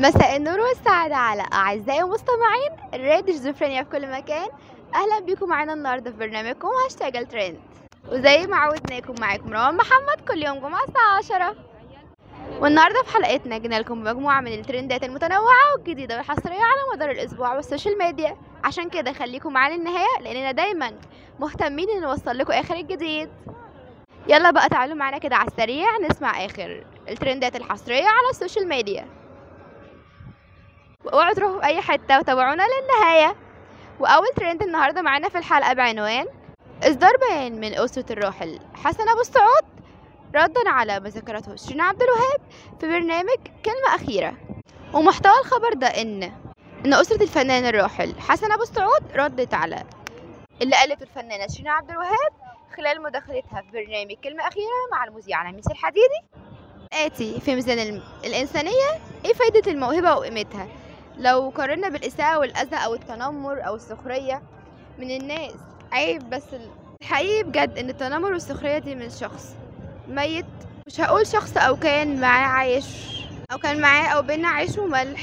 مساء النور والسعادة على أعزائي المستمعين راديو شيزوفرينيا في كل مكان. أهلا بيكم معانا النهاردة في برنامجكم هاشتاج الترند. وزي ما عودناكم معاكم روان محمد كل يوم جمعة الساعة 10 والنهاردة في حلقتنا جينا لكم مجموعة من الترندات المتنوعة والجديدة والحصرية على مدار الأسبوع وال social media. عشان كده خليكم معانا للنهاية لأننا دايما مهتمين إن نوصل لكم آخر الجديد. يلا بقى تعالوا معانا كده على السريع نسمع آخر الترندات الحصرية على ال social media. واوعوا تروحوا في أي حتة وتابعونا للنهاية. وأول ترند النهارده معانا في الحلقة بعنوان إصدار بيان من أسرة الراحل حسن أبو السعود ردا على ما ذكرته شيرين عبد الوهاب في برنامج كلمة أخيرة. ومحتوى الخبر ده إن إن أسرة الفنان الراحل حسن أبو السعود ردت على اللي قالته الفنانة شيرين عبد الوهاب خلال مداخلتها في برنامج كلمة أخيرة مع المذيعه نميس الحديدي. آتي في ميزان الإنسانية إيه فايدة الموهبة وقيمتها؟ لو قارنا بالإساءة والأذى أو التنمر أو السخرية من الناس عيب بس ال- الحقيقي بجد إن التنمر والسخرية دي من شخص ميت. مش هقول شخص أو كان معاه عايش أو كان معاه أو بينا عيش وملح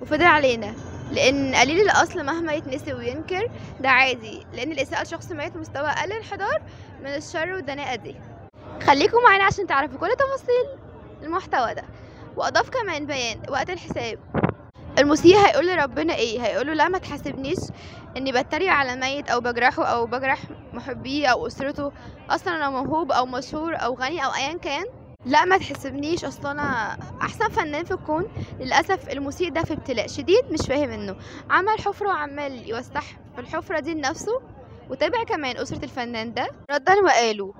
وفضل علينا لأن قليل الأصل مهما يتنسي وينكر ده عادي لأن الإساءة لشخص ميت مستوى أقل انحدار من الشر والدناءة دي. خليكم معانا عشان تعرفوا كل تفاصيل المحتوى ده. وأضاف كمان بيان وقت الحساب. المسيء هيقول لربنا إيه؟ هيقول له لا ما تحاسبنيش اني بتريق على ميت أو بجرحه أو بجرح محبيه أو اسرته أصلا أنا موهوب أو مشهور أو غني أو ايا كان. لا ما تحسبنيش أصلا أنا احسن فنان في الكون. للأسف المسيء ده في ابتلاء شديد مش فاهم انه عمل حفرة وعمال يوسح في الحفرة دي لنفسه وتابع كمان أسرة الفنان ده. ردا وقالوا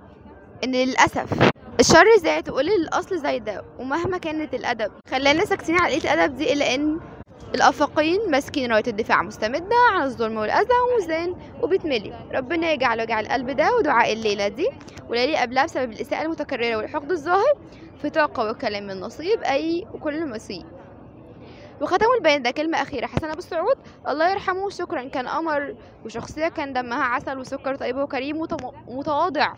إن للأسف الشر زاد وقليل الأصل زايدة ومهما كانت الأدب. خلانا ساكتين على قلة الأدب دي إلا إن الافاقين ماسكين رايه الدفاع مستمدة عن الظلم والاذى وميزان وبتملي ربنا يجعل وجع القلب ده ودعاء الليلة دي وليلي قبلها بسبب الإساءة المتكررة والحقد الظاهر في طاقة وكلام من نصيب أي وكل مسيء. وختموا البيان ده كلمة أخيرة حسن أبو السعود الله يرحمه. شكرا كان قمر وشخصية كان دمها عسل وسكر طيب وكريم ومتواضع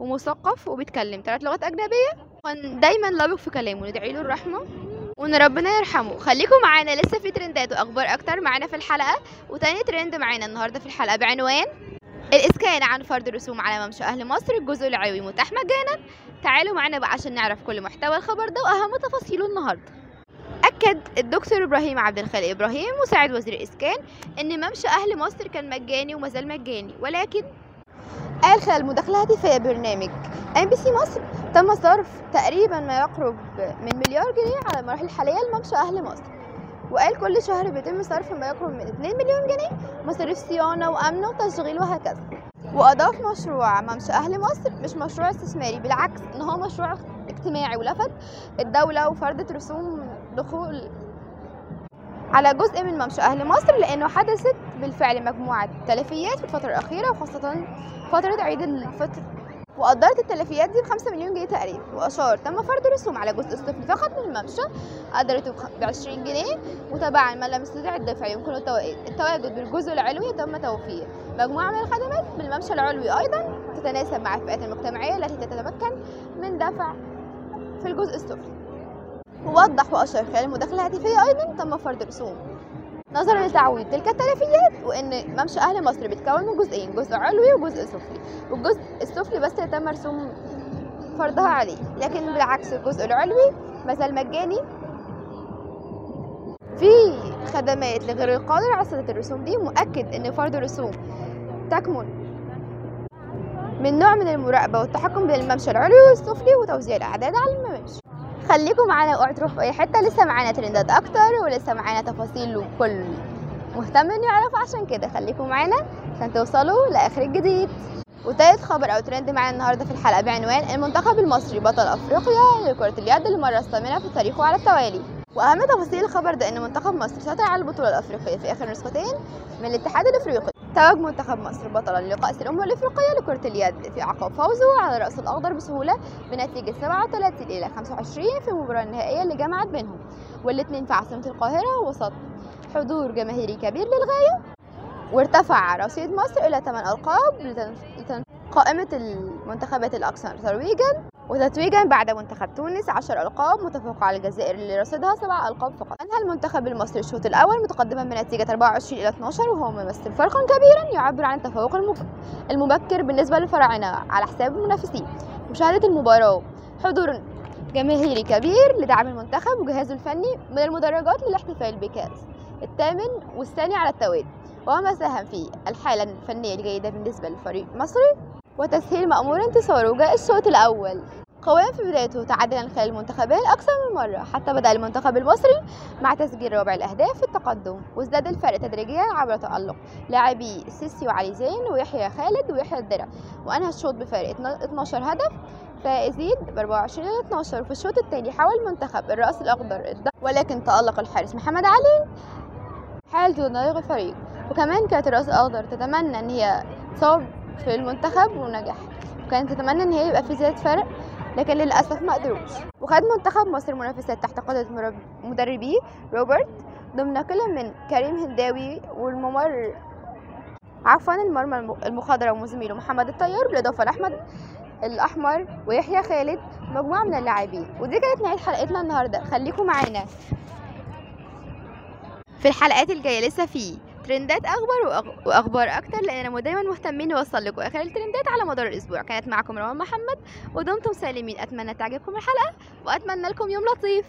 ومثقف وبيتكلم. ثلاث لغات أجنبية. كان دايما لابق في كلامه. ندعي له الرحمة. وان ربنا يرحمه. خليكم معانا. لسه في ترندات وأخبار أكتر. معانا في الحلقة. وتاني ترند معانا النهارده في الحلقة. بعنوان الإسكان عن فرض الرسوم على ممشى أهل مصر. الجزء العلوي متاح مجانا. تعالوا معانا بقى عشان نعرف كل محتوى الخبر ده وأهم تفاصيله النهارده. أكد الدكتور إبراهيم عبد الخالق إبراهيم مساعد وزير الإسكان إن ممشى أهل مصر كان مجاني وما زال مجاني. ولكن قال خلال مداخلة هاتفية برنامج MBC مصر تم صرف تقريبا ما يقرب من مليار جنيه على المراحل الحالية لممشى أهل مصر. وقال كل شهر بيتم صرف ما يقرب من 2 مليون جنيه مصاريف صيانة وأمن وتشغيل وهكذا. وأضاف مشروع ممشى أهل مصر مش مشروع استثماري بالعكس إن هو مشروع اجتماعي ولفت الدولة وفرضت رسوم دخول على جزء من ممشى أهل مصر لأنه حدثت بالفعل مجموعة تلفيات في الفترة الأخيرة وخاصة فترة عيد الفطر. وقدرت التلفيات دي بخمسة مليون جنيه تقريبا وأشار تم فرض رسوم على جزء السفلي فقط من الممشى. قدرته ب 20 جنيه وتبعا من لم يستطع الدفع يمكن التواجد التواجد بالجزء العلوي تم توفير. مجموعة من الخدمات بالممشى العلوي أيضا تتناسب مع الفئات المجتمعية التي تتمكن من دفع في الجزء السفلي ووضح وأشار خلال المداخلة الهاتفية أيضا تم فرض رسوم نظرا لتعويض تلك التلفيات وإن ممشى أهل مصر بيتكون من جزئين جزء علوي وجزء سفلي. والجزء السفلي بس تم رسوم فرضها عليه لكن بالعكس الجزء العلوي ما زال مجاني. في خدمات لغير القادر على سداد الرسوم دي مؤكد إن فرض الرسوم تكمن من نوع من المراقبة والتحكم بين الممشى العلوي والسفلي وتوزيع الأعداد على المماشي خليكم معانا اوعوا تروحوا في اي حتة. لسه معانا ترندات أكتر ولسه معانا تفاصيل وكل مهتم انه يعرف عشان كده خليكم معانا عشان توصلوا لآخر الجديد. وتالت خبر أو ترند معانا النهارده في الحلقة بعنوان المنتخب المصري بطل افريقيا لكرة اليد للمره الثامنة في تاريخه على التوالي. وأهم تفاصيل الخبر ده إن منتخب مصر سيطر على البطولة الأفريقية في آخر نسختين من الاتحاد الإفريقي. توج منتخب مصر بطلا لكأس الأمم الأفريقية لكرة اليد في عقب فوزه على رأس الأخضر بسهولة بنتيجة 37 إلى 25 في المباراة النهائية اللي جمعت بينهم. والاثنين في عاصمة القاهرة وسط حضور جماهيري كبير للغاية. وارتفع رصيد مصر إلى 8 ألقاب لتن... لتن... قائمة المنتخبات الأكثر ترويجا وتتويجا بعد منتخب تونس عشر ألقاب متفوقة على الجزائر اللي رصدها سبع ألقاب فقط. أنهى المنتخب المصري الشوط الأول متقدما بنتيجة 24 إلى 12 وهو ممثل فرقا كبيرا يعبر عن التفوق المبكر بالنسبة للفراعنة على حساب المنافسين. مشاهدة المباراة حضور جماهيري كبير لدعم المنتخب وجهازه الفني من المدرجات للاحتفال بكأس الثامن والثاني على التوالي. وما ساهم في الحالة الفنية الجيدة بالنسبة للفريق المصري وتسهيل مأمور انتصاره جاء الشوط الأول. قويا في بدايته تعادلا خلال المنتخبين أكثر من مرة حتى بدأ المنتخب المصري مع تسجيل ربع الأهداف في التقدم وازداد الفرق تدريجيا عبر تألق لاعبي سيسي وعلي زين ويحيى خالد ويحيى الدرع. وأنهى الشوط بفارق 12 هدف فيزيد ب 24 إلى 12 في الشوط الثاني حاول المنتخب الرأس الأخضر ولكن تألق الحارس محمد علي حال تناغ الفريق وكمان كانت الرأس الأخضر تتمنى إن هي تصاب في المنتخب ونجح وكانت تتمنى إن هي يبقى في زيادة فرق لكن للأسف ما قدروش. وخد منتخب مصر منافسات تحت قيادة مدربيه روبرت ضمن كل من كريم هنداوي والممر عفوا المرمى المخضرم وزميله محمد الطيار بالإضافة لأحمد الأحمر ويحيى خالد مجموعة من اللاعبين. ودي كانت نهاية حلقتنا النهاردة. خليكم معانا. في الحلقات الجاية لسه في ترندات أخبار وأخبار أكتر لاننا دايما مهتمين نوصل لكم آخر الترندات على مدار الأسبوع. كانت معكم روان محمد ودمتم سالمين. أتمنى تعجبكم الحلقة وأتمنى لكم يوم لطيف.